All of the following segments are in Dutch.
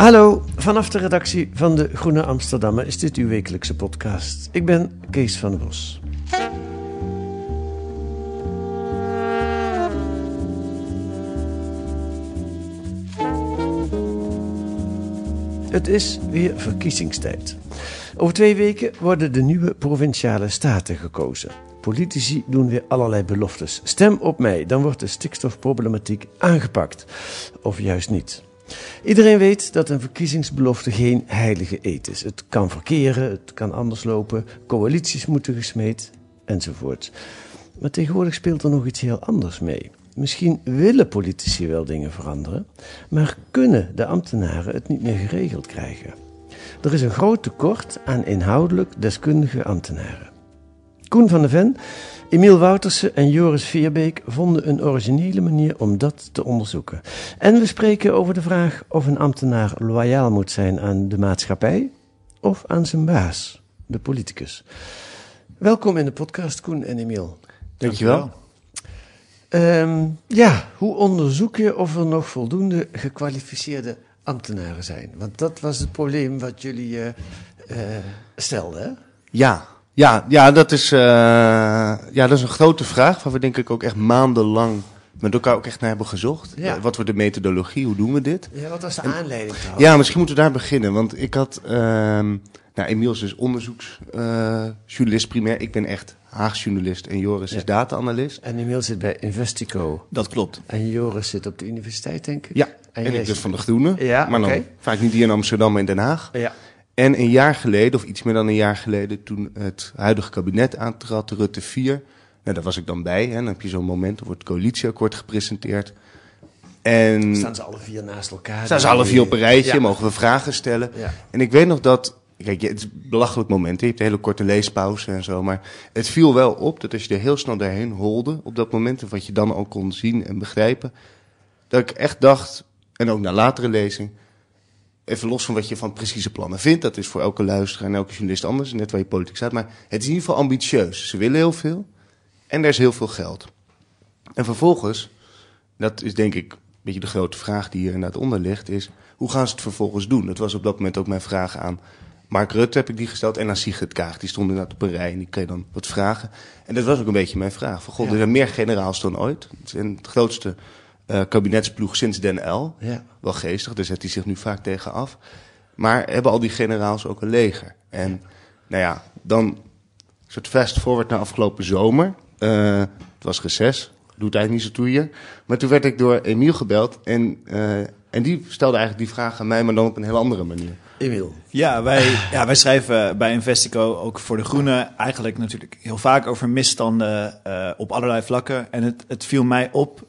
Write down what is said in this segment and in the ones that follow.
Hallo, vanaf de redactie van de Groene Amsterdammer is dit uw wekelijkse podcast. Ik ben Kees van der Bos. Het is weer verkiezingstijd. Over twee weken worden de nieuwe provinciale staten gekozen. Politici doen weer allerlei beloftes. Stem op mij, dan wordt de stikstofproblematiek aangepakt. Of juist niet. Iedereen weet dat een verkiezingsbelofte geen heilige eet is. Het kan verkeren, het kan anders lopen, coalities moeten gesmeed enzovoort. Maar tegenwoordig speelt er nog iets heel anders mee. Misschien willen politici wel dingen veranderen, maar kunnen de ambtenaren het niet meer geregeld krijgen. Er is een groot tekort aan inhoudelijk deskundige ambtenaren. Koen van der Ven, Emiel Woutersen en Joris Veerbeek vonden een originele manier om dat te onderzoeken. En we spreken over de vraag of een ambtenaar loyaal moet zijn aan de maatschappij of aan zijn baas, de politicus. Welkom in de podcast, Koen en Emiel. Dankjewel. Ehm, ja, hoe onderzoek je of er nog voldoende gekwalificeerde ambtenaren zijn? Want dat was het probleem wat jullie eh, eh, stelden, hè? Ja, ja, ja, dat is, eh, ja, dat is een grote vraag waar we denk ik ook echt maandenlang met elkaar ook echt naar hebben gezocht. Ja. Eh, wat wordt de methodologie? Hoe doen we dit? Ja, wat was de aanleiding trouwens? Ja, misschien moeten we daar beginnen. Want ik had, ehm nou, Emiel is dus onderzoeksjournalist primair. Ik ben echt Haagsjournalist en Joris Ja. is data-analyst. En Emiel zit bij Investico. Dat klopt. En Joris zit op de universiteit, denk ik. Ja, En ik dus van de Groene. Ja, maar dan vaak niet hier in Amsterdam, maar in Den Haag. Ja. En een jaar geleden, of iets meer dan een jaar geleden, toen het huidige kabinet aantrad, Rutte 4. Nou, daar was ik dan bij. Hè. Dan heb je zo'n moment, er wordt het coalitieakkoord gepresenteerd. En Staan ze alle vier naast elkaar? staan ze alle vier op een rijtje, Ja. mogen we vragen stellen. Ja. En ik weet nog dat, kijk, het is een belachelijk moment. hè. Je hebt een hele korte leespauze en zo. Maar het viel wel op dat als je er heel snel doorheen holde op dat moment, en wat je dan ook kon zien en begrijpen, dat ik echt dacht, en ook na latere lezing, even los van wat je van precieze plannen vindt, dat is voor elke luisteraar en elke journalist anders, net waar je politiek staat, maar het is in ieder geval ambitieus. Ze willen heel veel en er is heel veel geld. En vervolgens, dat is denk ik een beetje de grote vraag die hier inderdaad onder ligt, is hoe gaan ze het vervolgens doen? Dat was op dat moment ook mijn vraag aan Mark Rutte, heb ik die gesteld, en aan Sigrid Kaag. Die stonden inderdaad op een rij en die kreeg dan wat vragen. En dat was ook een beetje mijn vraag. Van, god, Ja. er zijn meer generaals dan ooit. Een- het grootste eh, kabinetsploeg sinds Den L. Ja. Wel geestig, daar zet hij zich nu vaak tegen af. Maar hebben al die generaals ook een leger? En nou ja, dan een soort fast forward naar afgelopen zomer. Eh, het was reces, doet eigenlijk niet zo toe hier. Maar toen werd ik door Emiel gebeld en, eh, en die stelde eigenlijk die vraag aan mij, maar dan op een heel andere manier. Emiel. Ja wij, ja, wij schrijven bij Investico ook voor de Groenen eigenlijk natuurlijk heel vaak over misstanden eh, op allerlei vlakken. En het, het viel mij op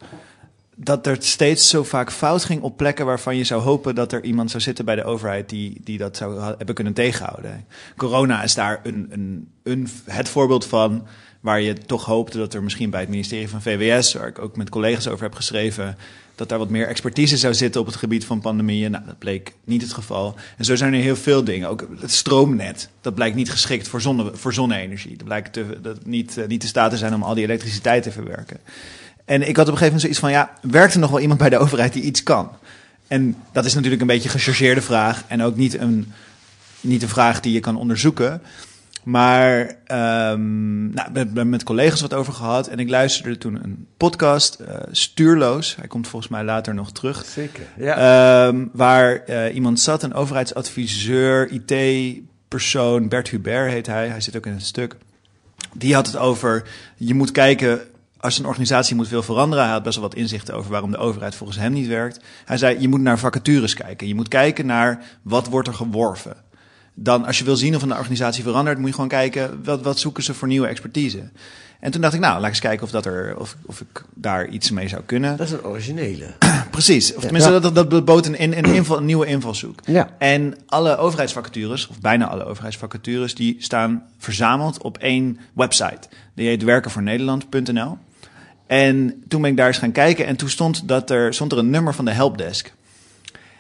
dat er steeds zo vaak fout ging op plekken waarvan je zou hopen dat er iemand zou zitten bij de overheid die, die dat zou hebben kunnen tegenhouden. Corona is daar een, een, een, het voorbeeld van waar je toch hoopte dat er misschien bij het ministerie van VWS, waar ik ook met collega's over heb geschreven, dat daar wat meer expertise zou zitten op het gebied van pandemieën. Nou, dat bleek niet het geval. En zo zijn er heel veel dingen. Ook het stroomnet, dat blijkt niet geschikt voor, zonne, voor zonne-energie. Dat blijkt te, dat niet, eh, niet te staat te zijn om al die elektriciteit te verwerken. En ik had op een gegeven moment zoiets van, ja, werkt er nog wel iemand bij de overheid die iets kan? En dat is natuurlijk een beetje een gechargeerde vraag en ook niet een, niet een vraag die je kan onderzoeken. Maar um, nou, ben, ben met collega's wat over gehad. En ik luisterde toen een podcast, uh, Stuurloos. Hij komt volgens mij later nog terug. Zeker, ja. Um, waar uh, iemand zat, een overheidsadviseur, IT-persoon. Bert Hubert heet hij. Hij zit ook in het stuk. Die had het over, je moet kijken als een organisatie moet veel veranderen, hij had best wel wat inzichten over waarom de overheid volgens hem niet werkt. Hij zei, je moet naar vacatures kijken. Je moet kijken naar wat wordt er geworven. Dan, als je wil zien of een organisatie verandert, moet je gewoon kijken, wat, wat zoeken ze voor nieuwe expertise. En toen dacht ik, nou, laat eens kijken of, dat er, of, of ik daar iets mee zou kunnen. Dat is een originele. Precies. Of tenminste, dat, dat bood een, een, een, inval, een nieuwe invalshoek. Ja. En alle overheidsvacatures, of bijna alle overheidsvacatures, die staan verzameld op één website. Die heet werkenvoornederland.nl. En toen ben ik daar eens gaan kijken en toen stond, dat er, stond er een nummer van de helpdesk.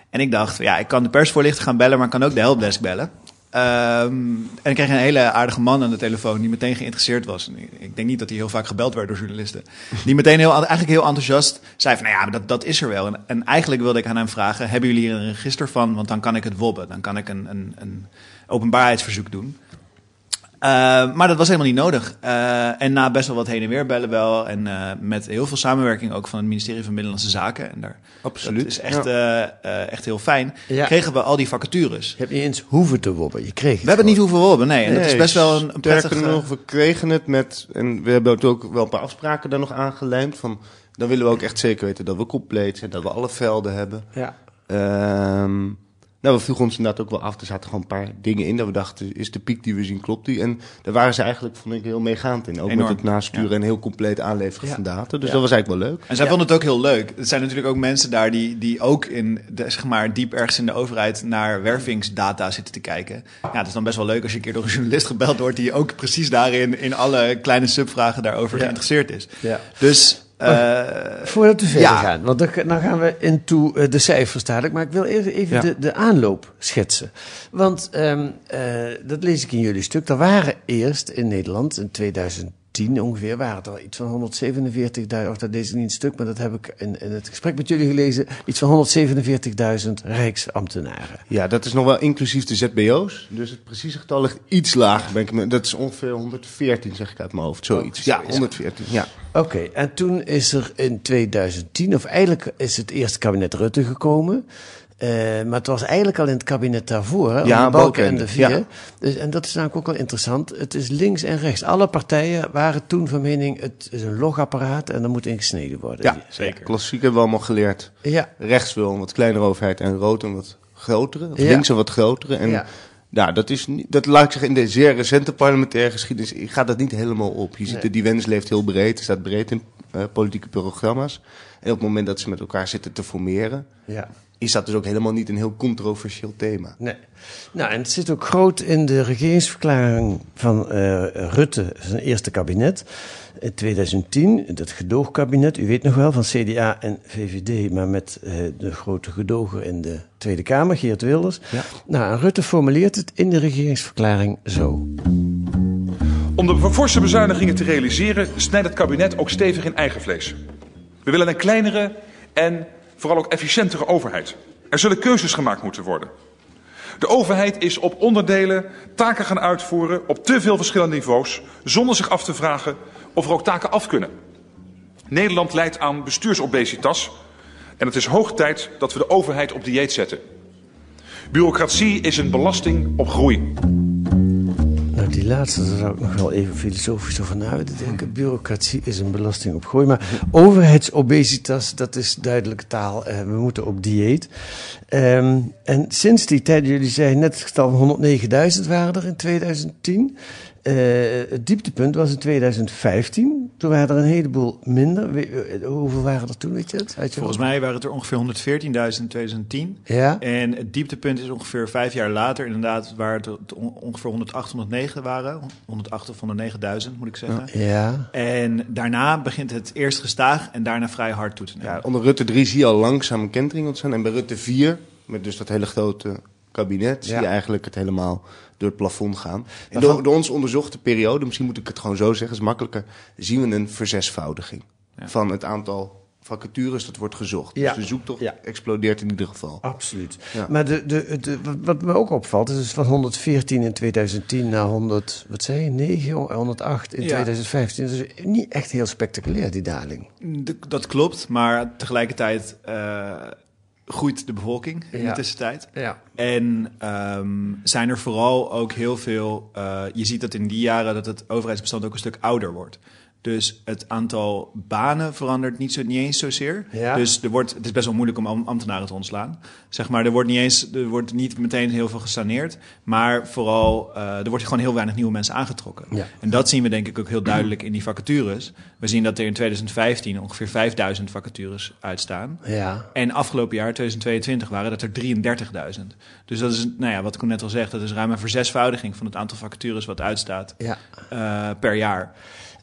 En ik dacht, ja, ik kan de persvoorlichter gaan bellen, maar ik kan ook de helpdesk bellen. Um, en ik kreeg een hele aardige man aan de telefoon die meteen geïnteresseerd was. Ik denk niet dat hij heel vaak gebeld werd door journalisten. Die meteen heel, eigenlijk heel enthousiast zei van, nou ja, dat, dat is er wel. En, en eigenlijk wilde ik aan hem vragen, hebben jullie hier een register van? Want dan kan ik het wobben. Dan kan ik een, een, een openbaarheidsverzoek doen. Uh, maar dat was helemaal niet nodig. Uh, en na best wel wat heen en weer bellen wel. En uh, met heel veel samenwerking ook van het ministerie van Binnenlandse Zaken. En daar, Absoluut. Dat is echt, ja. echt heel fijn. Ja. Kregen we al die vacatures. Je hebt niet eens hoeven te wobben. Je kreeg We hebben het niet hoeven wobben, nee. En nee, dat is best wel een, een prettige... nog, we kregen het met... En we hebben ook wel een paar afspraken daar nog aangelijmd. Van, dan willen we ook echt zeker weten dat we compleet zijn. Dat we alle velden hebben. Ja. Um, nou, we vroegen ons inderdaad ook wel af. Er zaten gewoon een paar dingen in dat we dachten, is de piek die we zien, klopt die? En daar waren ze eigenlijk, vond ik, heel meegaand in. Ook Enorm. met het nasturen Ja. en heel compleet aanleveren Ja. van data. Dus Ja. dat was eigenlijk wel leuk. En zij vonden het ook heel leuk. Het zijn natuurlijk ook mensen daar die, die ook in, de, zeg maar, diep ergens in de overheid naar wervingsdata zitten te kijken. Ja, het is dan best wel leuk als je een keer door een journalist gebeld wordt die ook precies daarin in alle kleine subvragen daarover Ja. geïnteresseerd is. Ja. Dus, eh, Voordat we verder ja. gaan, want dan, dan gaan we into eh, de cijfers dadelijk. Maar ik wil even, even Ja. de, de aanloop schetsen. Want ehm, eh, dat lees ik in jullie stuk. Er waren eerst in Nederland in 2010 ongeveer, waren het er iets van 147.000, of dat lees ik niet het stuk, maar dat heb ik in, in het gesprek met jullie gelezen, iets van 147.000 rijksambtenaren. Ja, dat is nog wel inclusief de ZBO's. Dus het precieze getal ligt iets lager. Ben ik, dat is ongeveer 114, zeg ik uit mijn hoofd. Zoiets. Ja, 114. Ja. Oké, en toen is er in 2010, of eigenlijk is het eerste kabinet Rutte gekomen. Eh, maar het was eigenlijk al in het kabinet daarvoor, hè, Ja, onder Balken en Balkenende, de Vier. ja. Dus, en dat is namelijk ook wel interessant. Het is links en rechts. Alle partijen waren toen van mening, het is een logapparaat en er moet ingesneden worden. ja, zeker. Klassiek hebben we allemaal geleerd. Ja, Rechts wil een wat kleinere overheid en rood een wat grotere. Of Ja. links een wat grotere. En Ja. dat is niet, dat laat ik zeggen, in de zeer recente parlementaire geschiedenis gaat dat niet helemaal op. Je ziet Nee. dat die wens leeft heel breed, er staat breed in eh, politieke programma's. En op het moment dat ze met elkaar zitten te formeren, ja. Is dat dus ook helemaal niet een heel controversieel thema. Nee. Nou, en het zit ook groot in de regeringsverklaring van eh, Rutte, zijn eerste kabinet. In 2010, dat gedoogkabinet, u weet nog wel, van CDA en VVD, maar met eh, de grote gedoger in de Tweede Kamer, Geert Wilders. Ja. Nou, en Rutte formuleert het in de regeringsverklaring zo. Om de forse bezuinigingen te realiseren snijdt het kabinet ook stevig in eigen vlees. We willen een kleinere en vooral ook efficiëntere overheid. Er zullen keuzes gemaakt moeten worden. De overheid is op onderdelen taken gaan uitvoeren op te veel verschillende niveaus, zonder zich af te vragen of er ook taken af kunnen. Nederland leidt aan bestuursobesitas en het is hoog tijd dat we de overheid op dieet zetten. Bureaucratie is een belasting op groei. Die laatste, daar zou ik nog wel even filosofisch over na willen denken. Bureaucratie is een belasting op groei. Maar overheidsobesitas, dat is duidelijke taal. Eh, we moeten op dieet. Ehm, en sinds die tijd, jullie zeiden net het getal van 109.000 waren er in 2010. Eh, het dieptepunt was in 2015. Toen waren er een heleboel minder. We- eh, hoeveel waren er toen, weet je het? Volgens mij waren het er ongeveer 114.000 in 2010. Ja? En het dieptepunt is ongeveer vijf jaar later, inderdaad, waar het on- ongeveer 108, 109 waren. 108 of 109.000 moet ik zeggen. Ja. En daarna begint het eerst gestaag en daarna vrij hard toe te nemen. Ja, onder Rutte 3 zie je al langzaam een kentering ontstaan. En bij Rutte 4, met dus dat hele grote kabinet, zie je eigenlijk het helemaal door het plafond gaan. En Maar door, door ons onderzochte periode, misschien moet ik het gewoon zo zeggen, is makkelijker, zien we een verzesvoudiging Ja. van het aantal vacatures, dat wordt gezocht. Ja. Dus de zoektocht Ja. explodeert in ieder geval. Absoluut. Ja. Maar de, de, de, wat- wat me ook opvalt, is dus van 114 in 2010 naar 100, wat zei je, 9, 108 in Ja. 2015. Dat is niet echt heel spectaculair, die daling. Dat klopt, maar tegelijkertijd eh, groeit de bevolking in de tussentijd. Ja. En ehm, zijn er vooral ook heel veel. eh, je ziet dat in die jaren dat het overheidsbestand ook een stuk ouder wordt. Dus het aantal banen verandert niet, zo, niet eens zozeer. Ja. Dus er wordt, het is best wel moeilijk om am- ambtenaren te ontslaan. Zeg maar, er wordt niet eens, er wordt niet meteen heel veel gesaneerd. Maar vooral, eh, er wordt gewoon heel weinig nieuwe mensen aangetrokken. Ja. En dat zien we denk ik ook heel duidelijk in die vacatures. We zien dat er in 2015 ongeveer 5000 vacatures uitstaan. Ja. En afgelopen jaar, 2022, waren dat er 33.000. Dus dat is, nou ja, wat ik net al zeg, dat is ruim een verzesvoudiging van het aantal vacatures wat uitstaat ja. eh, per jaar.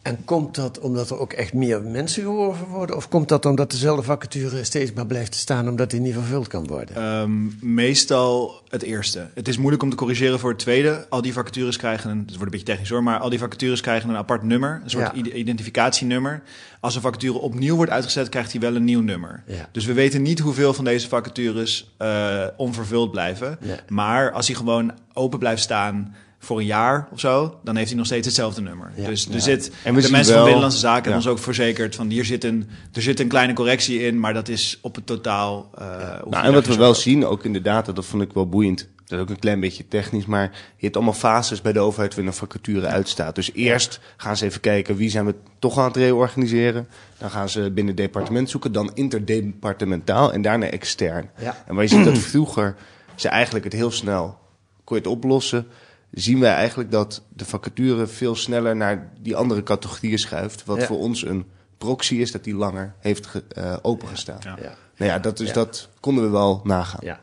En komt dat omdat er ook echt meer mensen geworven worden? Of komt dat omdat dezelfde vacature steeds maar blijft staan omdat die niet vervuld kan worden? Ehm, meestal het eerste. Het is moeilijk om te corrigeren voor het tweede. Al die vacatures krijgen een, het wordt een beetje technisch hoor, maar al die vacatures krijgen een apart nummer, een soort Ja. identificatienummer. Als een vacature opnieuw wordt uitgezet, krijgt hij wel een nieuw nummer. Ja. Dus we weten niet hoeveel van deze vacatures eh, onvervuld blijven. Ja. Maar als hij gewoon open blijft staan voor een jaar of zo, dan heeft hij nog steeds hetzelfde nummer. Ja. Dus er Ja. zit, En we de mensen wel- van Binnenlandse Zaken hebben Ja. ons ook verzekerd van hier zit een, er zit een kleine correctie in, maar dat is op het totaal. je Nou, en wat we wel zien, ook in de data, dat vond ik wel boeiend. Dat is ook een klein beetje technisch, maar je hebt allemaal fases bij de overheid waarin een vacature uitstaat. Dus eerst gaan ze even kijken wie zijn we toch aan het reorganiseren. Dan gaan ze binnen het departement zoeken, dan interdepartementaal en daarna extern. En waar je ziet dat vroeger ze eigenlijk het heel snel kon je het oplossen, zien wij eigenlijk dat de vacature veel sneller naar die andere categorieën schuift. Wat Ja. voor ons een proxy is dat die langer heeft ge, eh, opengestaan. Ja. Ja. Nou ja, dat, is, dat konden we wel nagaan. Ja.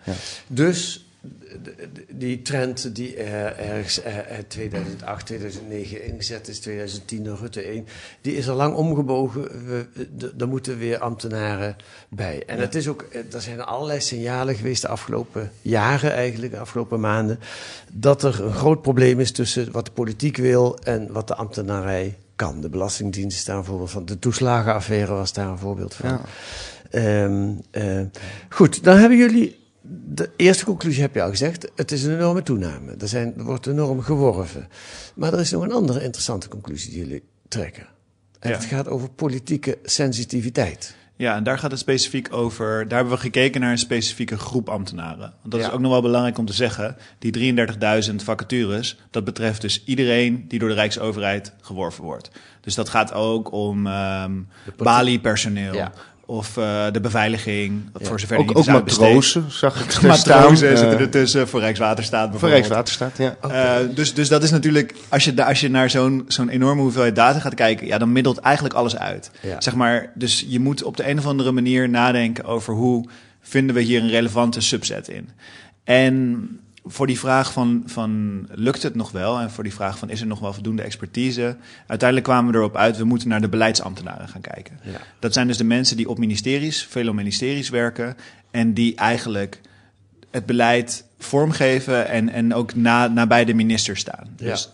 Dus die trend die er ergens uit 2008, 2009 ingezet is, 2010 door Rutte 1, die is al lang omgebogen. We, er moeten weer ambtenaren bij. En het is ook, er zijn allerlei signalen geweest de afgelopen jaren eigenlijk, de afgelopen maanden, dat er een groot probleem is tussen wat de politiek wil en wat de ambtenarij kan. De Belastingdienst is daar een voorbeeld van. De toeslagenaffaire was daar een voorbeeld van. Ja. Ehm, eh, goed, dan hebben jullie. De eerste conclusie heb je al gezegd. Het is een enorme toename. Er, zijn, er wordt enorm geworven. Maar er is nog een andere interessante conclusie die jullie trekken. En Ja. het gaat over politieke sensitiviteit. Ja, en daar gaat het specifiek over. Daar hebben we gekeken naar een specifieke groep ambtenaren. Want dat Ja. is ook nog wel belangrijk om te zeggen. Die 33.000 vacatures, dat betreft dus iedereen die door de Rijksoverheid geworven wordt. Dus dat gaat ook om ehm Bali-personeel. Ja. Of eh, de beveiliging, Ja. voor zover die Ook, niet ook matrozen, zag ik er staan. Matrozen zitten ertussen, voor Rijkswaterstaat Voor bijvoorbeeld. Rijkswaterstaat, ja. Eh, dus, dus dat is natuurlijk, als je, als je naar zo'n zo'n enorme hoeveelheid data gaat kijken, ja, dan middelt eigenlijk alles uit. Ja. Zeg maar, dus je moet op de een of andere manier nadenken over hoe vinden we hier een relevante subset in. En voor die vraag van, van lukt het nog wel en voor die vraag van is er nog wel voldoende expertise, uiteindelijk kwamen we erop uit, we moeten naar de beleidsambtenaren gaan kijken. Ja. Dat zijn dus de mensen die op ministeries, veel op ministeries werken en die eigenlijk het beleid vormgeven en, en ook na, nabij de minister staan. Ja. Dus,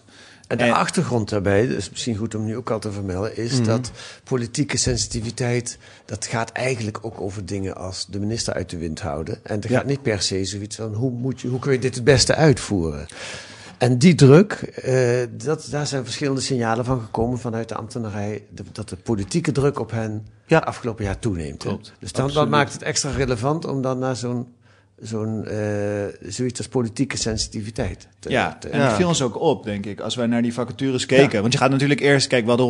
En de En- achtergrond daarbij, dat is misschien goed om nu ook al te vermelden, is Mhm. dat politieke sensitiviteit, dat gaat eigenlijk ook over dingen als de minister uit de wind houden. En het gaat niet per se zoiets van hoe, moet je, hoe kun je dit het beste uitvoeren. En die druk, eh, dat, daar zijn verschillende signalen van gekomen vanuit de ambtenarij, de- dat de politieke druk op hen Ja. afgelopen jaar toeneemt. hè. Klopt, Dus dan, absoluut. maakt het extra relevant om dan naar zo'n zo'n eh, zoiets als politieke sensitiviteit te, ja, te- en Ja. dat viel ons ook op, denk ik, als wij naar die vacatures keken. Want je gaat natuurlijk eerst, kijk, we hadden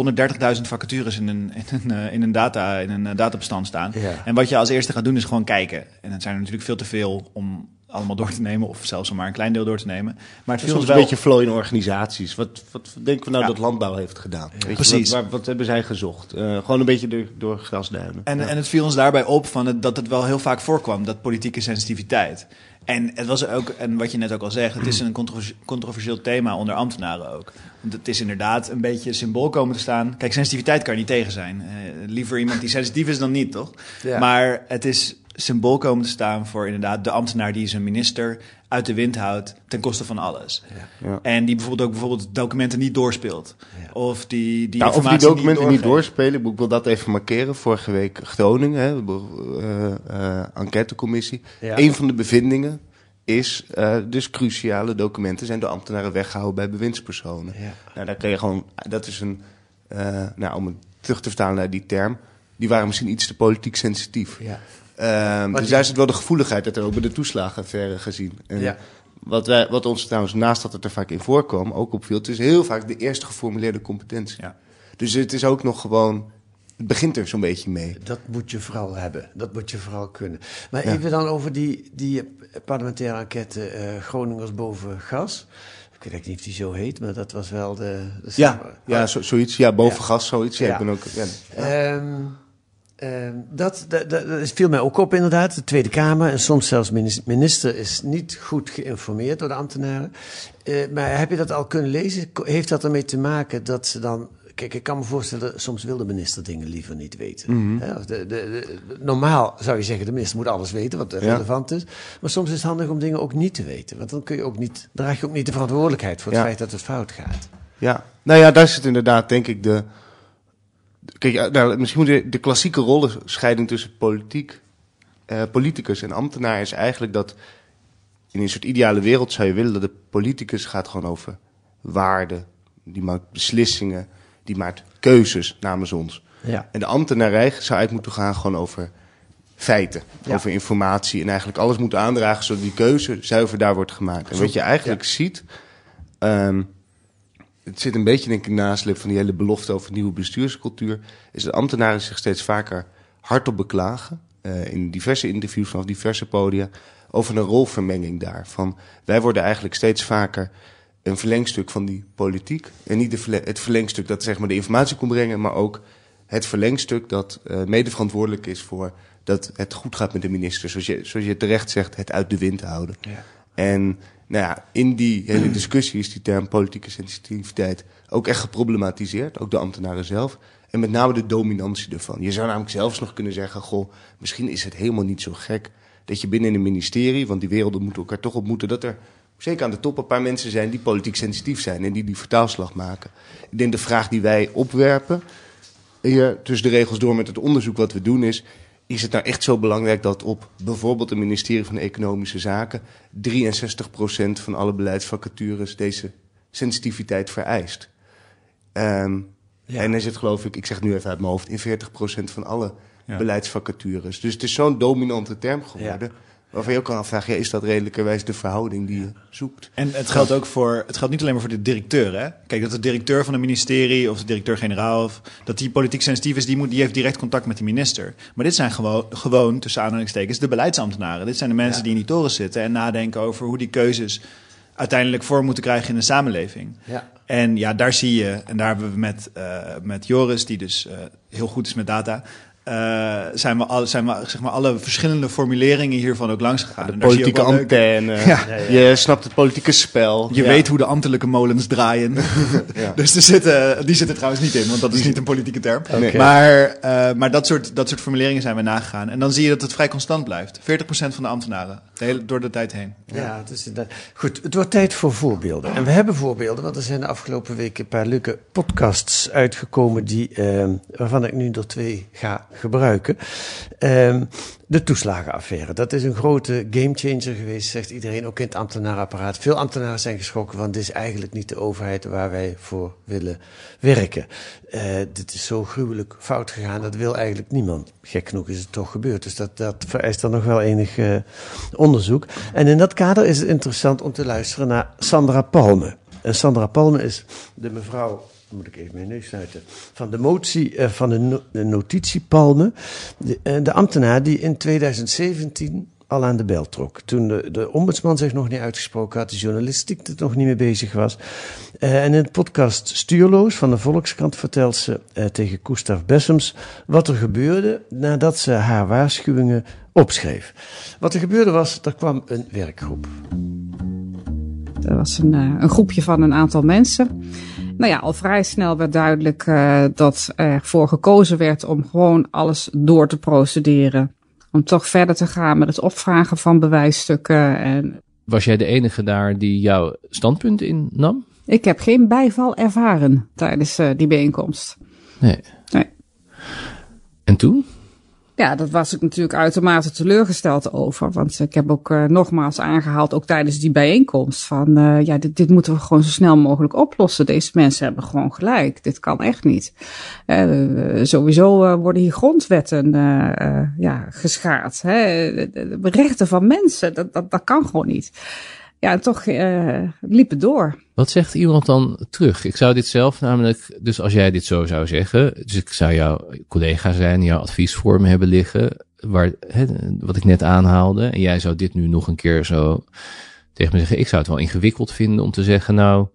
130.000 vacatures in een, in een, eh, in een, data, in een eh, databestand staan. Ja. En wat je als eerste gaat doen is gewoon kijken. En het zijn er natuurlijk veel te veel om allemaal door te nemen, of zelfs om maar een klein deel door te nemen. Maar het viel ons een wel beetje flow in organisaties. Wat, wat denken we nou Ja. dat landbouw heeft gedaan? Weet je, Precies. Wat, hebben zij gezocht? Eh, gewoon een beetje door, door grasduinen. En, Ja. en het viel ons daarbij op van het, dat het wel heel vaak voorkwam, dat politieke sensitiviteit. En het was ook, en wat je net ook al zegt, het is een controversieel thema onder ambtenaren ook. Want het is inderdaad een beetje symbool komen te staan. Kijk, sensitiviteit kan er niet tegen zijn. Eh, liever iemand die sensitief is dan niet, toch? Ja. Maar het is symbool komen te staan voor inderdaad de ambtenaar die zijn minister uit de wind houdt ten koste van alles. Ja. Ja. En die bijvoorbeeld ook bijvoorbeeld documenten niet doorspeelt. Of die, die Nou, of die documenten niet, doorspelen, ik wil dat even markeren. Vorige week Groningen, hè, eh, eh, enquêtecommissie. Ja. Een van de bevindingen is, eh, dus cruciale documenten zijn door ambtenaren weggehouden bij bewindspersonen. Ja. Nou, daar kun je gewoon, dat is een, eh, nou, om het terug te vertalen naar die term, die waren misschien iets te politiek sensitief. Ja. Wat dus daar zit wel de gevoeligheid, dat er ook bij de toeslagenaffaire gezien. En Ja. wat, wij, wat ons trouwens, naast dat het er vaak in voorkwam, ook opviel, het is heel vaak de eerste geformuleerde competentie. Ja. Dus het is ook nog gewoon, het begint er zo'n beetje mee. Dat moet je vooral hebben. Dat moet je vooral kunnen. Maar Ja. even dan over die, die parlementaire enquête eh, Groningers boven gas. Ik weet niet of die zo heet, maar dat was wel de... de Ja, ja zo, zoiets, ja, boven Ja. gas, zoiets. Ja, Ja. Ik ben ook, ja. Ehm, ehm, dat, dat, dat, viel mij ook op inderdaad. De Tweede Kamer en soms zelfs minis- minister is niet goed geïnformeerd door de ambtenaren. Eh, maar heb je dat al kunnen lezen? Heeft dat ermee te maken dat ze dan... Kijk, ik kan me voorstellen, soms wil de minister dingen liever niet weten. Of de, de, de- normaal zou je zeggen, de minister moet alles weten wat Ja. relevant is. Maar soms is het handig om dingen ook niet te weten. Want dan kun je ook niet, draag je ook niet de verantwoordelijkheid voor het Ja. feit dat het fout gaat. Ja, nou ja, daar zit inderdaad denk ik de... Kijk, ja, nou, misschien moet je de klassieke rollenscheiding tussen politiek, eh, politicus en ambtenaar is eigenlijk dat... In een soort ideale wereld zou je willen dat de politicus gaat gewoon over waarden. Die maakt beslissingen, die maakt keuzes namens ons. Ja. En de ambtenarij zou eigenlijk moeten gaan gewoon over feiten, Ja. over informatie. En eigenlijk alles moet aandragen zodat die keuze zuiver daar wordt gemaakt. En wat je eigenlijk ziet, ehm, het zit een beetje denk ik naslip van die hele belofte over nieuwe bestuurscultuur, is dat ambtenaren zich steeds vaker hardop beklagen. eh, in diverse interviews vanaf diverse podia, over een rolvermenging daar. Van, wij worden eigenlijk steeds vaker een verlengstuk van die politiek. En niet de het verlengstuk dat zeg maar, de informatie kon brengen, maar ook het verlengstuk dat eh mede verantwoordelijk is voor dat het goed gaat met de minister. Zoals je, zoals je terecht zegt, het uit de wind houden. Ja. En nou ja, in die hele discussie is die term politieke sensitiviteit ook echt geproblematiseerd. Ook de ambtenaren zelf. En met name de dominantie ervan. Je zou namelijk zelfs nog kunnen zeggen: Goh, misschien is het helemaal niet zo gek dat je binnen een ministerie, want die werelden moeten elkaar toch ontmoeten, dat er zeker aan de top een paar mensen zijn die politiek sensitief zijn en die die vertaalslag maken. Ik denk de vraag die wij opwerpen, hier tussen de regels door met het onderzoek wat we doen, is: is het nou echt zo belangrijk dat op bijvoorbeeld het ministerie van Economische Zaken 63% van alle beleidsvacatures deze sensitiviteit vereist? Ehm, Ja. En is het geloof ik, ik zeg nu even uit mijn hoofd, in 40% van alle Ja. beleidsvacatures. Dus het is zo'n dominante term geworden. Waarvan je ook kan afvragen, ja, is dat redelijkerwijs de verhouding die je zoekt? En het geldt ook voor, het geldt niet alleen maar voor de directeur. Hè? Kijk, dat de directeur van een ministerie of de directeur-generaal, of dat die politiek sensitief is, die, moet, die heeft direct contact met de minister. Maar dit zijn gewoon, gewoon tussen aanhalingstekens, de beleidsambtenaren. Dit zijn de mensen Ja. die in die toren zitten en nadenken over hoe die keuzes uiteindelijk vorm moeten krijgen in de samenleving. Ja. En ja, daar zie je, en daar hebben we met, eh, met Joris, die dus eh, heel goed is met data, eh, zijn we, al, zijn we zeg maar, alle verschillende formuleringen hiervan ook langs gegaan. De politieke antenne, Ja. je snapt het politieke spel. Je Ja. weet hoe de ambtelijke molens draaien. Ja. dus er zitten, die zitten trouwens niet in, want dat is niet een politieke term. Maar, eh, maar dat, soort, dat soort formuleringen zijn we nagegaan. En dan zie je dat het vrij constant blijft. 40% van de ambtenaren, de hele, door de tijd heen. Ja, het is inderdaad. Goed, het wordt tijd voor voorbeelden. En we hebben voorbeelden, want er zijn de afgelopen weken een paar leuke podcasts uitgekomen die, ehm, waarvan ik nu er twee ga gebruiken. Ehm, de toeslagenaffaire, dat is een grote gamechanger geweest, zegt iedereen, ook in het ambtenarenapparaat. Veel ambtenaren zijn geschrokken, want dit is eigenlijk niet de overheid waar wij voor willen werken. Eh, dit is zo gruwelijk fout gegaan, dat wil eigenlijk niemand. Gek genoeg is het toch gebeurd, dus dat, dat vereist dan nog wel enig eh, onderzoek. En in dat kader is het interessant om te luisteren naar Sandra Palme. En Sandra Palme is de mevrouw, moet ik even mijn neus van de motie eh, van de, no- de notitie Palme. De, eh, de ambtenaar die in 2017 al aan de bel trok. Toen de, de ombudsman zich nog niet uitgesproken had, de journalistiek er nog niet mee bezig was. Eh, en in het podcast Stuurloos van de Volkskrant vertelt ze tegen Gustav Bessems wat er gebeurde nadat ze haar waarschuwingen opschreef. Wat er gebeurde was, er kwam een werkgroep. Er was een, een groepje van een aantal mensen. Nou ja, al vrij snel werd duidelijk eh, dat ervoor gekozen werd om gewoon alles door te procederen. Om toch verder te gaan met het opvragen van bewijsstukken. En was jij de enige daar die jouw standpunt innam? Ik heb geen bijval ervaren tijdens uh, die bijeenkomst. Nee. nee. En toen? Ja, dat was ik natuurlijk uitermate teleurgesteld over. Want ik heb ook uh, nogmaals aangehaald, ook tijdens die bijeenkomst, van uh, ja, dit, dit, moeten we gewoon zo snel mogelijk oplossen. Deze mensen hebben gewoon gelijk. Dit kan echt niet. Uh, sowieso worden hier grondwetten ja, geschaad. Hè? De rechten van mensen, dat, dat, dat kan gewoon niet. Ja, toch liep het door. Wat zegt iemand dan terug? Ik zou dit zelf namelijk, dus als jij dit zo zou zeggen, dus ik zou jouw collega zijn, jouw advies voor me hebben liggen, waar, hè, wat ik net aanhaalde, en jij zou dit nu nog een keer zo tegen me zeggen. Ik zou het wel ingewikkeld vinden om te zeggen, nou,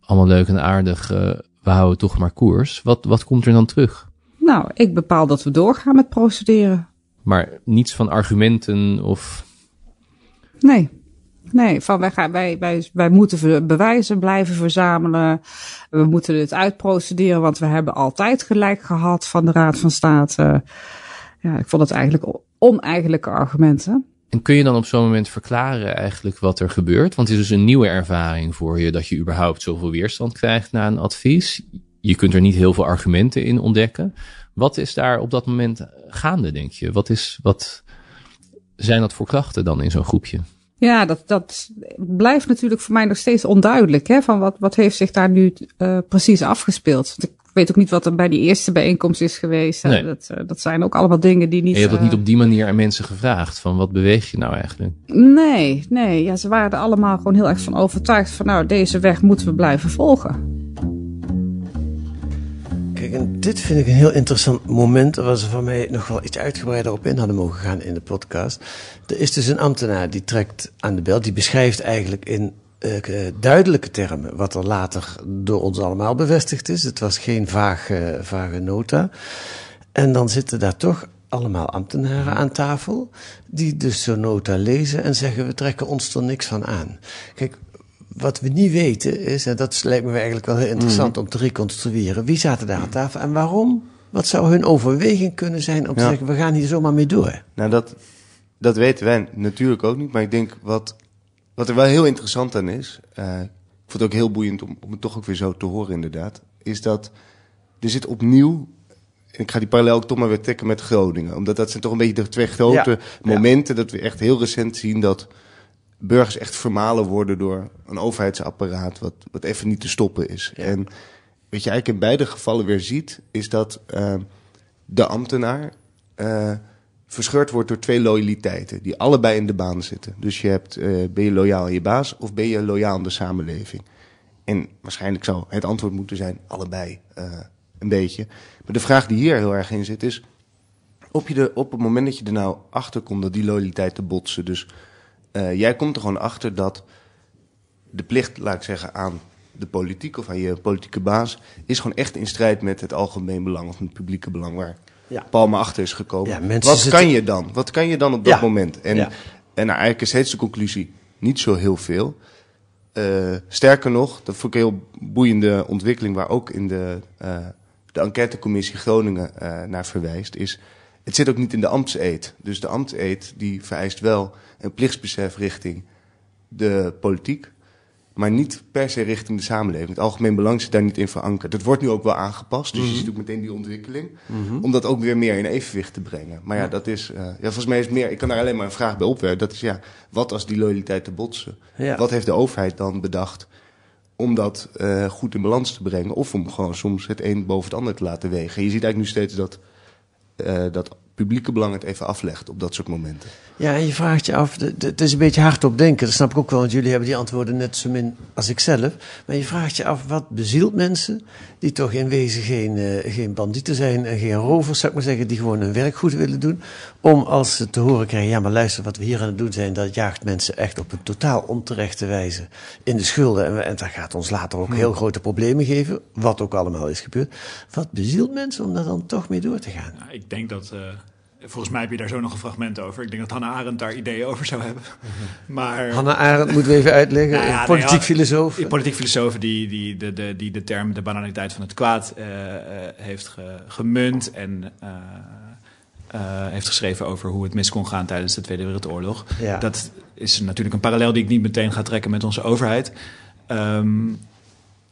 allemaal leuk en aardig, uh, we houden toch maar koers. Wat, wat komt er dan terug? Nou, ik bepaal dat we doorgaan met procederen. Maar niets van argumenten of. Nee. Nee, van wij, gaan, wij, wij, wij moeten bewijzen blijven verzamelen. We moeten dit uitprocederen, want we hebben altijd gelijk gehad van de Raad van State. Ja, ik vond het eigenlijk oneigenlijke argumenten. En kun je dan op zo'n moment verklaren eigenlijk wat er gebeurt? Want het is dus een nieuwe ervaring voor je dat je überhaupt zoveel weerstand krijgt na een advies. Je kunt er niet heel veel argumenten in ontdekken. Wat is daar op dat moment gaande, denk je? Wat, is, wat zijn dat voor krachten dan in zo'n groepje? Ja, dat, dat blijft natuurlijk voor mij nog steeds onduidelijk. Hè, van wat, wat heeft zich daar nu uh, precies afgespeeld? Ik weet ook niet wat er bij die eerste bijeenkomst is geweest. Nee. Dat, uh, dat zijn ook allemaal dingen die niet. En je hebt dat niet op die manier aan mensen gevraagd. Van wat beweeg je nou eigenlijk? Nee, nee. Ja, ze waren er allemaal gewoon heel erg van overtuigd. Van nou, deze weg moeten we blijven volgen. Kijk, en dit vind ik een heel interessant moment waar ze van mij nog wel iets uitgebreider op in hadden mogen gaan in de podcast. Er is dus een ambtenaar die trekt aan de bel, die beschrijft eigenlijk in uh, duidelijke termen wat er later door ons allemaal bevestigd is. Het was geen vage, vage nota. En dan zitten daar toch allemaal ambtenaren aan tafel, die dus zo'n nota lezen en zeggen: we trekken ons er niks van aan. Kijk, wat we niet weten is, en dat lijkt me eigenlijk wel heel interessant om te reconstrueren, wie zaten daar aan tafel en waarom? Wat zou hun overweging kunnen zijn om te zeggen, we gaan hier zomaar mee door? Nou, dat, dat weten wij natuurlijk ook niet, maar ik denk wat, wat er wel heel interessant aan is, uh, ik vond het ook heel boeiend om, om het toch ook weer zo te horen inderdaad, is dat er zit opnieuw ik ga die parallel ook toch maar weer trekken met Groningen. Omdat dat zijn toch een beetje de twee grote momenten dat we echt heel recent zien dat burgers echt vermalen worden door een overheidsapparaat wat, wat even niet te stoppen is. En wat je eigenlijk in beide gevallen weer ziet, is dat uh, de ambtenaar uh, verscheurd wordt door twee loyaliteiten, die allebei in de baan zitten. Dus je hebt, uh, ben je loyaal aan je baas of ben je loyaal aan de samenleving? En waarschijnlijk zou het antwoord moeten zijn allebei een beetje. Maar de vraag die hier heel erg in zit is, op, je de, op het moment dat je er nou achter komt dat die loyaliteiten botsen, dus uh, jij komt er gewoon achter dat de plicht, laat ik zeggen, aan de politiek of aan je politieke baas, is gewoon echt in strijd met het algemeen belang of het publieke belang waar ja. Palme achter is gekomen. Ja, Wat zitten... kan je dan? Wat kan je dan op dat ja. moment? En, en nou, eigenlijk is steeds de conclusie niet zo heel veel. Uh, sterker nog, dat vond ik een heel boeiende ontwikkeling waar ook in de, uh, de enquêtecommissie Groningen naar verwijst, is het zit ook niet in de ambtseed. Dus de ambtseed die vereist wel een plichtsbesef richting de politiek, maar niet per se richting de samenleving. Het algemeen belang zit daar niet in verankerd. Dat wordt nu ook wel aangepast, dus mm -hmm. je mhm. ziet ook meteen die ontwikkeling, mm -hmm. om dat ook weer meer in evenwicht te brengen. Maar ja, dat is, uh, ja, volgens mij is meer, ik kan daar alleen maar een vraag bij opwerpen. Dat is ja, wat als die loyaliteit te botsen? Ja. Wat heeft de overheid dan bedacht om dat uh, goed in balans te brengen? Of om gewoon soms het een boven het ander te laten wegen? je ziet eigenlijk nu steeds dat, dat publieke belang het even aflegt op dat soort momenten. Ja, en je vraagt je af, het is een beetje hard op denken, dat snap ik ook wel, want jullie hebben die antwoorden net zo min als ik zelf. Maar je vraagt je af, wat bezielt mensen die toch in wezen geen, uh, geen bandieten zijn en geen rovers, zou ik maar zeggen, die gewoon hun werk goed willen doen, om als ze te horen krijgen, ja maar luister, wat we hier aan het doen zijn, dat jaagt mensen echt op een totaal onterechte wijze in de schulden. En, en dat gaat ons later ook heel grote problemen geven, wat ook allemaal is gebeurd. Wat bezielt mensen om daar dan toch mee door te gaan? Nou, ik denk dat... Uh Volgens mij heb je daar zo nog een fragment over. Ik denk dat Hannah Arendt daar ideeën over zou hebben. Maar, Hannah Arendt moeten we even uitleggen. Nou ja, politiek nee, filosoof. Politiek filosoof die, die, de, de, die de term de banaliteit van het kwaad uh, uh, heeft ge, gemunt. En uh, eh, heeft geschreven over hoe het mis kon gaan tijdens de Tweede Wereldoorlog. Ja. Dat is natuurlijk een parallel die ik niet meteen ga trekken met onze overheid. Ehm,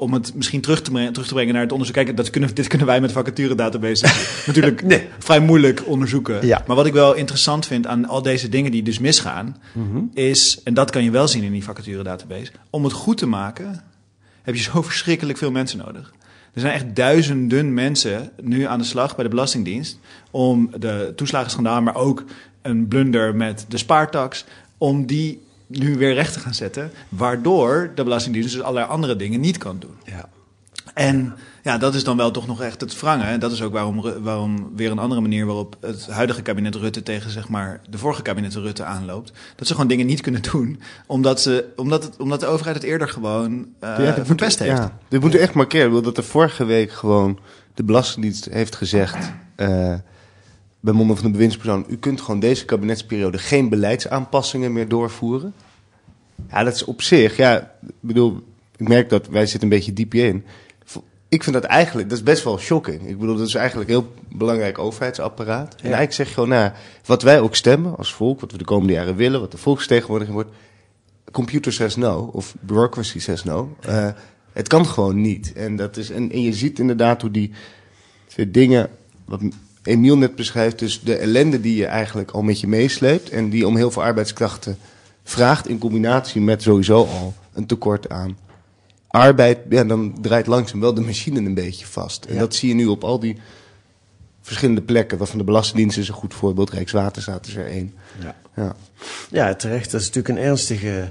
om het misschien terug te, brengen, terug te brengen naar het onderzoek. Kijk, dat kunnen, dit kunnen wij met vacaturedatabases natuurlijk Nee. vrij moeilijk onderzoeken. Ja. Maar wat ik wel interessant vind aan al deze dingen die dus misgaan, Mhm. is, en dat kan je wel zien in die vacaturedatabase, om het goed te maken heb je zo verschrikkelijk veel mensen nodig. Er zijn echt duizenden mensen nu aan de slag bij de Belastingdienst om de toeslagenschandaal, maar ook een blunder met de spaartax, om die nu weer recht te gaan zetten, waardoor de Belastingdienst dus allerlei andere dingen niet kan doen. Ja. En ja, dat is dan wel toch nog echt het wrangen. En dat is ook waarom, waarom weer een andere manier waarop het huidige kabinet Rutte tegen zeg maar, de vorige kabinet Rutte aanloopt. Dat ze gewoon dingen niet kunnen doen, omdat, ze, omdat, het, omdat de overheid het eerder gewoon eh Ja, dit verpest moet, heeft. Ja, dit moet u echt markeren. Dat er vorige week gewoon de Belastingdienst heeft gezegd... eh, bij monden van de bewindspersoon... u kunt gewoon deze kabinetsperiode geen beleidsaanpassingen meer doorvoeren. Ja, dat is op zich... Ja, ik bedoel, ik merk dat wij zitten een beetje diep in. Ik vind dat eigenlijk, dat is best wel shocking. Ik bedoel, dat is eigenlijk een heel belangrijk overheidsapparaat. En eigenlijk zeg je gewoon, nou, wat wij ook stemmen als volk... wat we de komende jaren willen, wat de volksvertegenwoordiging wordt... computer says no, of bureaucracy says no. Eh, het kan gewoon niet. En, dat is, en, en je ziet inderdaad hoe die dingen, wat Emiel net beschrijft, dus de ellende die je eigenlijk al met je meesleept en die om heel veel arbeidskrachten vraagt in combinatie met sowieso al een tekort aan arbeid, ja, dan draait langzaam wel de machine een beetje vast. En Ja. dat zie je nu op al die verschillende plekken, waarvan de Belastingdienst is een goed voorbeeld, Rijkswaterstaat is er één. Ja. Ja. Ja, terecht. Dat is natuurlijk een ernstige,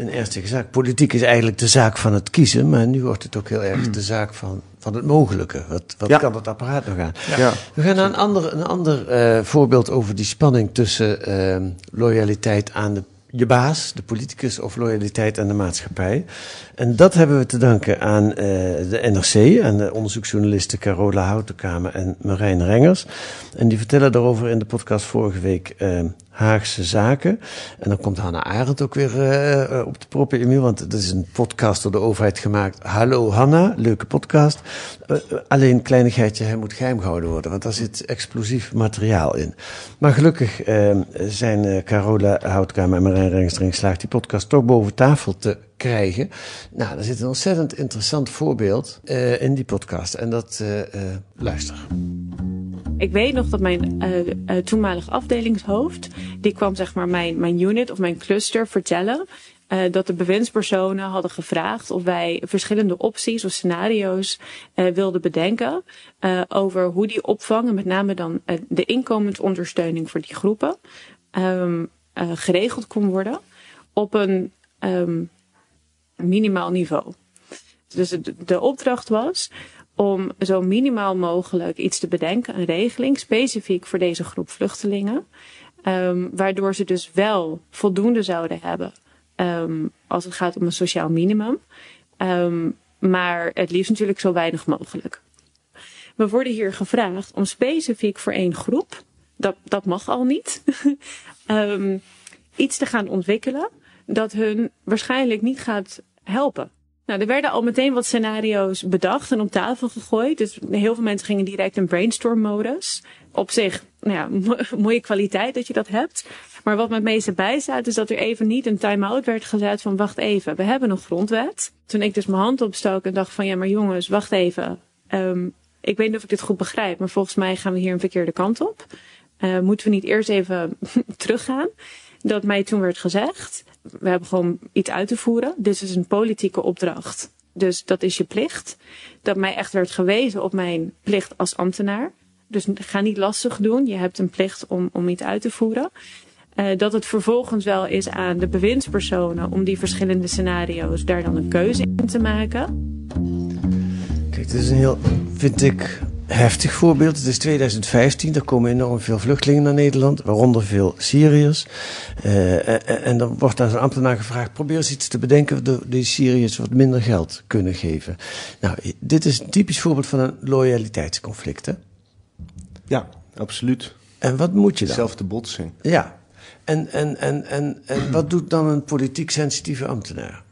een ernstige zaak. Politiek is eigenlijk de zaak van het kiezen, maar nu wordt het ook heel erg de zaak van, van het mogelijke. Wat, wat Ja. kan het apparaat nog aan? Ja. We gaan naar een ander, een ander eh, voorbeeld over die spanning tussen eh, loyaliteit aan de, je baas, de politicus, of loyaliteit aan de maatschappij. En dat hebben we te danken aan eh, de NRC, aan de onderzoeksjournalisten Carola Houtenkamer en Marijn Rengers. En die vertellen daarover in de podcast vorige week eh, Haagse Zaken. En dan komt Hanna Arendt ook weer eh, eh, op de proppen, Emiel, want het is een podcast door de overheid gemaakt. Hallo Hanna, leuke podcast. Eh, alleen kleinigheidje, hij moet geheim gehouden worden, want daar zit explosief materiaal in. Maar gelukkig eh, zijn Carola Houtkamer en Marijn Rengers erin geslaagd die podcast toch boven tafel te krijgen. Nou, er zit een ontzettend interessant voorbeeld in die podcast. En dat, luister. Ik weet nog dat mijn eh eh, toenmalig afdelingshoofd, die kwam zeg maar mijn, mijn unit of mijn cluster vertellen. eh, dat de bewindspersonen hadden gevraagd of wij verschillende opties of scenario's wilden bedenken. eh, over hoe die opvang, en met name dan de inkomensondersteuning voor die groepen, ehm, eh, geregeld kon worden op een ehm, minimaal niveau. Dus de opdracht was om zo minimaal mogelijk iets te bedenken, een regeling specifiek voor deze groep vluchtelingen, ehm, waardoor ze dus wel voldoende zouden hebben ehm, als het gaat om een sociaal minimum, Ehm, maar het liefst natuurlijk zo weinig mogelijk. We worden hier gevraagd om specifiek voor één groep, dat, dat mag al niet, iets te gaan ontwikkelen dat hun waarschijnlijk niet gaat helpen. Nou, er werden al meteen wat scenario's bedacht en op tafel gegooid. Dus heel veel mensen gingen direct in brainstorm-modus. Op zich, nou ja, mo- mooie kwaliteit dat je dat hebt. Maar wat me meeste bijstaat is dat er even niet een time-out werd gezet van wacht even, we hebben een grondwet. Toen ik dus mijn hand opstak en dacht van ja, maar jongens, wacht even. Ehm, ik weet niet of ik dit goed begrijp, maar volgens mij gaan we hier een verkeerde kant op. Eh, moeten we niet eerst even teruggaan? Dat mij toen werd gezegd, we hebben gewoon iets uit te voeren. Dit is een politieke opdracht. Dus dat is je plicht. Dat mij echt werd gewezen op mijn plicht als ambtenaar. Dus ga niet lastig doen. Je hebt een plicht om, om iets uit te voeren. Eh, dat het vervolgens wel is aan de bewindspersonen om die verschillende scenario's daar dan een keuze in te maken. Kijk, dit is een heel, vind ik, heftig voorbeeld. Het is 2015, er komen enorm veel vluchtelingen naar Nederland, waaronder veel Syriërs. Eh, en, en dan wordt aan zo'n ambtenaar gevraagd, probeer eens iets te bedenken dat die Syriërs wat minder geld kunnen geven. Nou, dit is een typisch voorbeeld van een loyaliteitsconflict, hè? Ja, absoluut. En wat moet je dan? Zelfde botsing. Ja. En, en, en, en, en wat doet dan een politiek sensitieve ambtenaar?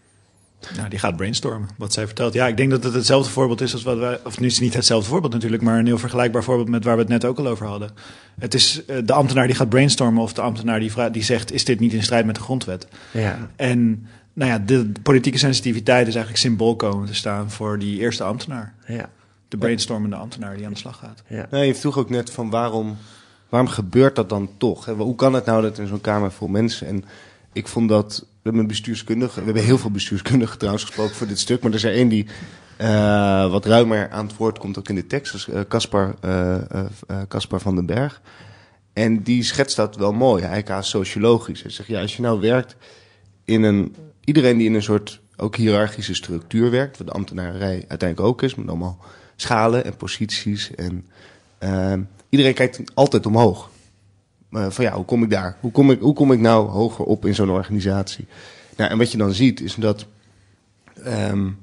Nou, die gaat brainstormen, wat zij vertelt. Ja, ik denk dat het hetzelfde voorbeeld is als wat wij... Of nu is het niet hetzelfde voorbeeld natuurlijk... maar een heel vergelijkbaar voorbeeld met waar we het net ook al over hadden. Het is uh, de ambtenaar die gaat brainstormen... of de ambtenaar die, vraagt, die zegt... is dit niet in strijd met de grondwet? Ja. En nou ja, de, de politieke sensitiviteit is eigenlijk symbool komen te staan... voor die eerste ambtenaar. Ja. De brainstormende ambtenaar die aan de slag gaat. Ja. Nou, je vroeg ook net van waarom, waarom gebeurt dat dan toch? Hoe kan het nou dat in zo'n kamer vol mensen... en ik vond dat we hebben een bestuurskundige. We hebben heel veel bestuurskundigen trouwens gesproken voor dit stuk. Maar er is er één die uh, wat ruimer aan het woord komt ook in de tekst. Is Caspar uh, uh, van den Berg. En die schetst dat wel mooi. Hij is sociologisch. Hij zegt, ja, als je nou werkt in een... Iedereen die in een soort ook hiërarchische structuur werkt... wat de ambtenarij uiteindelijk ook is... met allemaal schalen en posities. En iedereen kijkt altijd omhoog. Uh, van ja, hoe kom ik daar? Hoe kom ik, hoe kom ik nou hoger op in zo'n organisatie? Nou, en wat je dan ziet is dat um,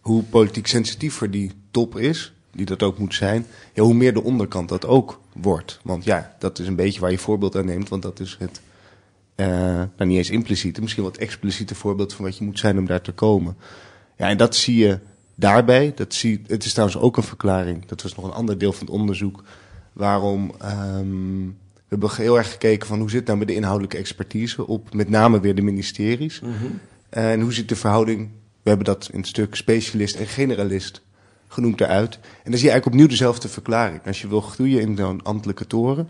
hoe politiek sensitiever die top is, die dat ook moet zijn, hoe meer de onderkant dat ook wordt. Want ja, dat is een beetje waar je voorbeeld aan neemt, want dat is het, uh, nou niet eens impliciete, misschien wat expliciete voorbeeld van wat je moet zijn om daar te komen. Ja, en dat zie je daarbij. Dat zie, het is trouwens ook een verklaring, dat was nog een ander deel van het onderzoek, waarom um, we hebben heel erg gekeken van hoe zit het nou met de inhoudelijke expertise op met name weer de ministeries. Mhm. En hoe zit de verhouding, we hebben dat in het stuk specialist en generalist genoemd eruit. En dan zie je eigenlijk opnieuw dezelfde verklaring. Als je wil groeien in zo'n ambtelijke toren,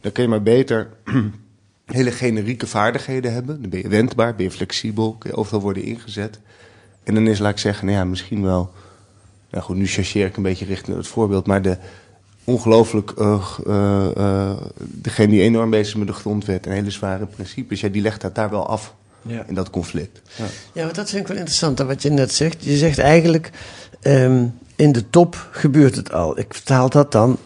dan kun je maar beter hele generieke vaardigheden hebben. Dan ben je wendbaar, ben je flexibel, kun je overal worden ingezet. En dan is, laat ik zeggen, nou ja, misschien wel... Nou goed, nu chargeer ik een beetje richting het voorbeeld, maar de ongelooflijk, uh, uh, uh, degene die enorm bezig is met de grondwet en hele zware principes, ja, die legt dat daar wel af ja. in dat conflict. Ja. ja, maar dat vind ik wel interessant, wat je net zegt. Je zegt eigenlijk, um, in de top gebeurt het al. Ik vertaal dat dan,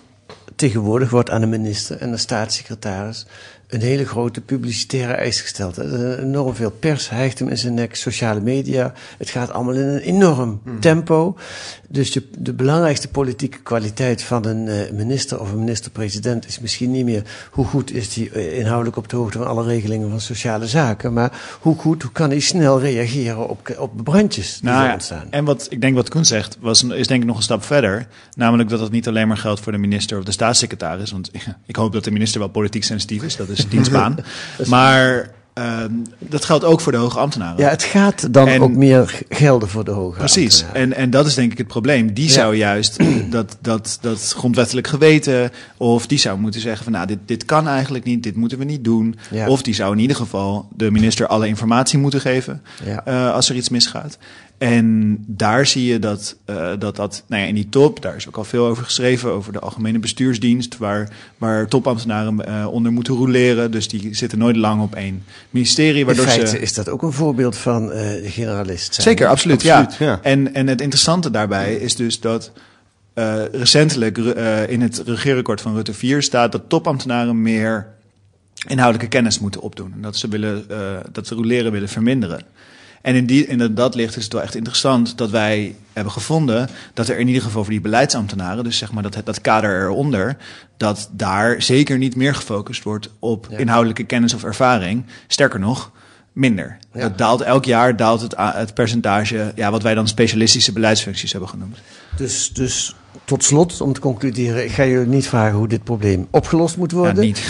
tegenwoordig wordt aan de minister en de staatssecretaris een hele grote publicitaire eis gesteld. Er is enorm veel pers, hijgt hem in zijn nek, sociale media. Het gaat allemaal in een enorm Hmm. tempo. Dus de, de belangrijkste politieke kwaliteit van een uh, minister of een minister-president is misschien niet meer hoe goed is hij uh, inhoudelijk op de hoogte van alle regelingen van sociale zaken, maar hoe goed, hoe kan hij snel reageren op, op brandjes die nou, er ontstaan. En wat ik denk wat Koen zegt, was, is denk ik nog een stap verder. Namelijk dat het niet alleen maar geldt voor de minister of de staatssecretaris. Want ik hoop dat de minister wel politiek sensitief is. Dat is dienstbaan. maar uh, dat geldt ook voor de hoge ambtenaren. Ja, het gaat dan en, ook meer gelden voor de hoge Precies. En, en dat is denk ik het probleem. Die ja. zou juist dat, dat, dat grondwettelijk geweten... of die zou moeten zeggen van... nou, dit, dit kan eigenlijk niet, dit moeten we niet doen. Ja. Of die zou in ieder geval de minister alle informatie moeten geven... Ja. Uh, als er iets misgaat. En daar zie je dat uh, dat, dat nou ja, in die top, daar is ook al veel over geschreven, over de Algemene Bestuursdienst, waar, waar topambtenaren uh, onder moeten roleren. Dus die zitten nooit lang op één ministerie. Waardoor in feite ze... is dat ook een voorbeeld van uh, generalist. Zijn. Zeker, absoluut. absoluut ja. ja. En, en het interessante daarbij is dus dat uh, recentelijk uh, in het regeerakkoord van Rutte 4 staat dat topambtenaren meer inhoudelijke kennis moeten opdoen. En dat ze, willen, uh, dat ze roleren willen verminderen. En in, die, in dat licht is het wel echt interessant dat wij hebben gevonden dat er in ieder geval voor die beleidsambtenaren, dus zeg maar dat, dat kader eronder, dat daar zeker niet meer gefocust wordt op ja. inhoudelijke kennis of ervaring. Sterker nog, minder. Ja. Dat daalt elk jaar daalt het, het percentage, ja, wat wij dan specialistische beleidsfuncties hebben genoemd. Dus, dus tot slot, om te concluderen, ik ga je niet vragen hoe dit probleem opgelost moet worden. Ja, niet.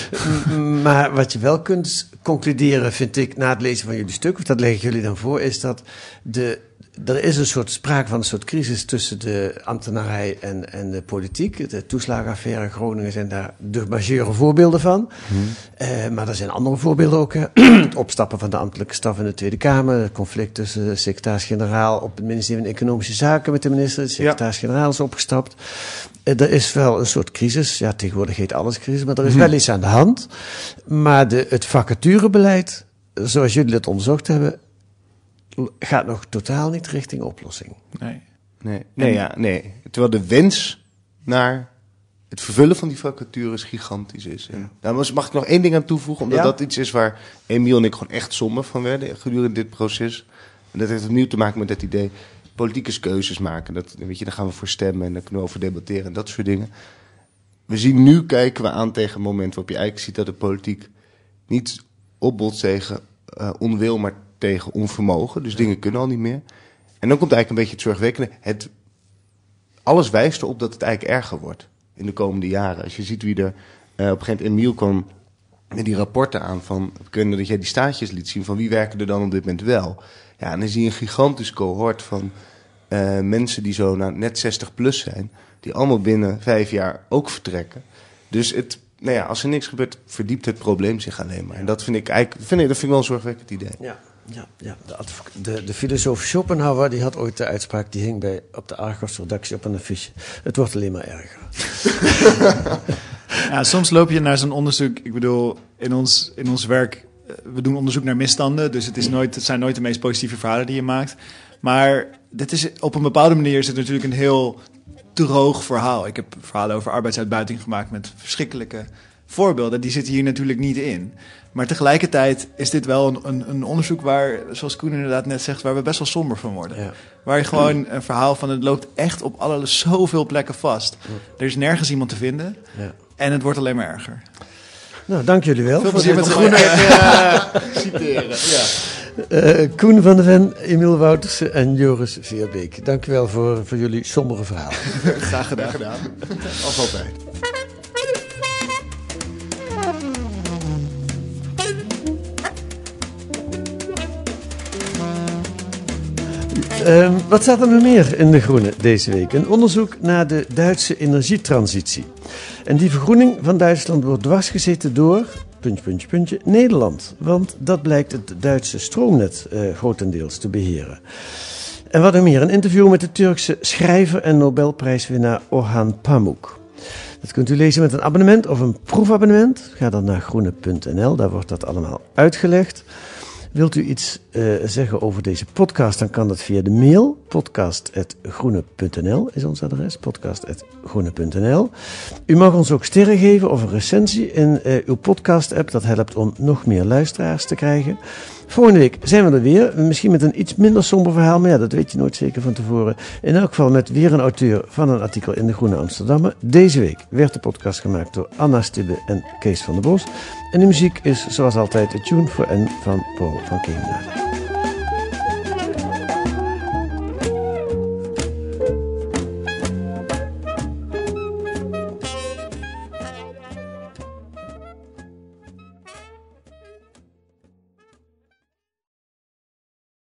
maar wat je wel kunt concluderen, vind ik, na het lezen van jullie stuk, of dat leg ik jullie dan voor, is dat de, er is een soort sprake van een soort crisis tussen de ambtenarij en, en de politiek. De toeslagenaffaire Groningen zijn daar de majeure voorbeelden van. Hmm. Uh, maar er zijn andere voorbeelden ook. Het opstappen van de ambtelijke staf in de Tweede Kamer. Het conflict tussen de secretaris-generaal op het ministerie van Economische Zaken met de minister. De secretaris-generaal is opgestapt. Uh, er is wel een soort crisis. Ja, tegenwoordig heet alles crisis, maar er is Hmm. wel iets aan de hand. Maar de, het vacaturebeleid, zoals jullie dat onderzocht hebben, gaat nog totaal niet richting oplossing. Nee. Nee, nee, ja, nee. Terwijl de wens naar het vervullen van die vacatures gigantisch is. En daar mag ik nog één ding aan toevoegen, omdat Ja? dat iets is waar Emiel en ik gewoon echt somber van werden gedurende dit proces. En dat heeft opnieuw te maken met dat idee politieke keuzes maken. Dat, weet je, daar gaan we voor stemmen en daar kunnen we over debatteren en dat soort dingen. We zien nu, kijken we aan tegen een moment waarop je eigenlijk ziet dat de politiek niet opbotst tegen uh, onwil, maar tegen onvermogen. Dus dingen kunnen al niet meer. En dan komt eigenlijk een beetje het zorgwekkende. Het, alles wijst erop dat het eigenlijk erger wordt in de komende jaren. Als je ziet wie er... Uh, op een gegeven moment Emiel kwam met die rapporten aan van... Kunnen dat jij die staatjes liet zien van wie werken er dan op dit moment wel. Ja, en dan zie je een gigantisch cohort van uh, mensen die zo nou, net 60 plus zijn... die allemaal binnen vijf jaar ook vertrekken. Dus het, nou ja, als er niks gebeurt, verdiept het probleem zich alleen maar. En dat vind ik eigenlijk vind ik, dat vind ik wel een zorgwekkend idee. Ja. Ja, ja de, de, de, filosoof Schopenhauer die had ooit de uitspraak, die hing bij, op de Argos-redactie op een affiche. Het wordt alleen maar erger. ja, soms loop je naar zo'n onderzoek. Ik bedoel, in ons, in ons werk, eh, we doen onderzoek naar misstanden. Dus het, is nooit, het zijn nooit de meest positieve verhalen die je maakt. Maar dit is, op een bepaalde manier is het natuurlijk een heel droog verhaal. Ik heb verhalen over arbeidsuitbuiting gemaakt met verschrikkelijke voorbeelden. Die zitten hier natuurlijk niet in. Maar tegelijkertijd is dit wel een, een, een, onderzoek waar, zoals Koen inderdaad net zegt, waar we best wel somber van worden. Ja. Waar je gewoon een verhaal van het loopt echt op alle zoveel plekken vast. Er is nergens iemand te vinden. Ja. En het wordt alleen maar erger. Nou, dank jullie wel. Veel plezier met de groene uh, citeren. Ja. Uh, Koen van der Ven, Emiel Woutersen en Joris Veerbeek. Dank wel voor, voor jullie sombere verhalen. Graag gedaan. Graag gedaan. Als altijd. Um, wat staat er nog meer in De Groene deze week? Een onderzoek naar de Duitse energietransitie. En die vergroening van Duitsland wordt dwarsgezeten door, puntje, puntje, puntje, Nederland. Want dat blijkt het Duitse stroomnet uh, grotendeels te beheren. En wat nog meer, een interview met de Turkse schrijver en Nobelprijswinnaar Orhan Pamuk. Dat kunt u lezen met een abonnement of een proefabonnement. Ga dan naar groene.nl, daar wordt dat allemaal uitgelegd. Wilt u iets uh, zeggen over deze podcast, dan kan dat via de mail. podcast.groene.nl is ons adres. podcast.groene.nl. U mag ons ook sterren geven of een recensie in uh, uw podcast-app. Dat helpt om nog meer luisteraars te krijgen. Volgende week zijn we er weer. Misschien met een iets minder somber verhaal, maar ja, dat weet je nooit zeker van tevoren. In elk geval met weer een auteur van een artikel in de Groene Amsterdammer. Deze week werd de podcast gemaakt door Anna Stibbe en Kees van der Bos. En de muziek is zoals altijd de tune voor N van Paul van Kemenade.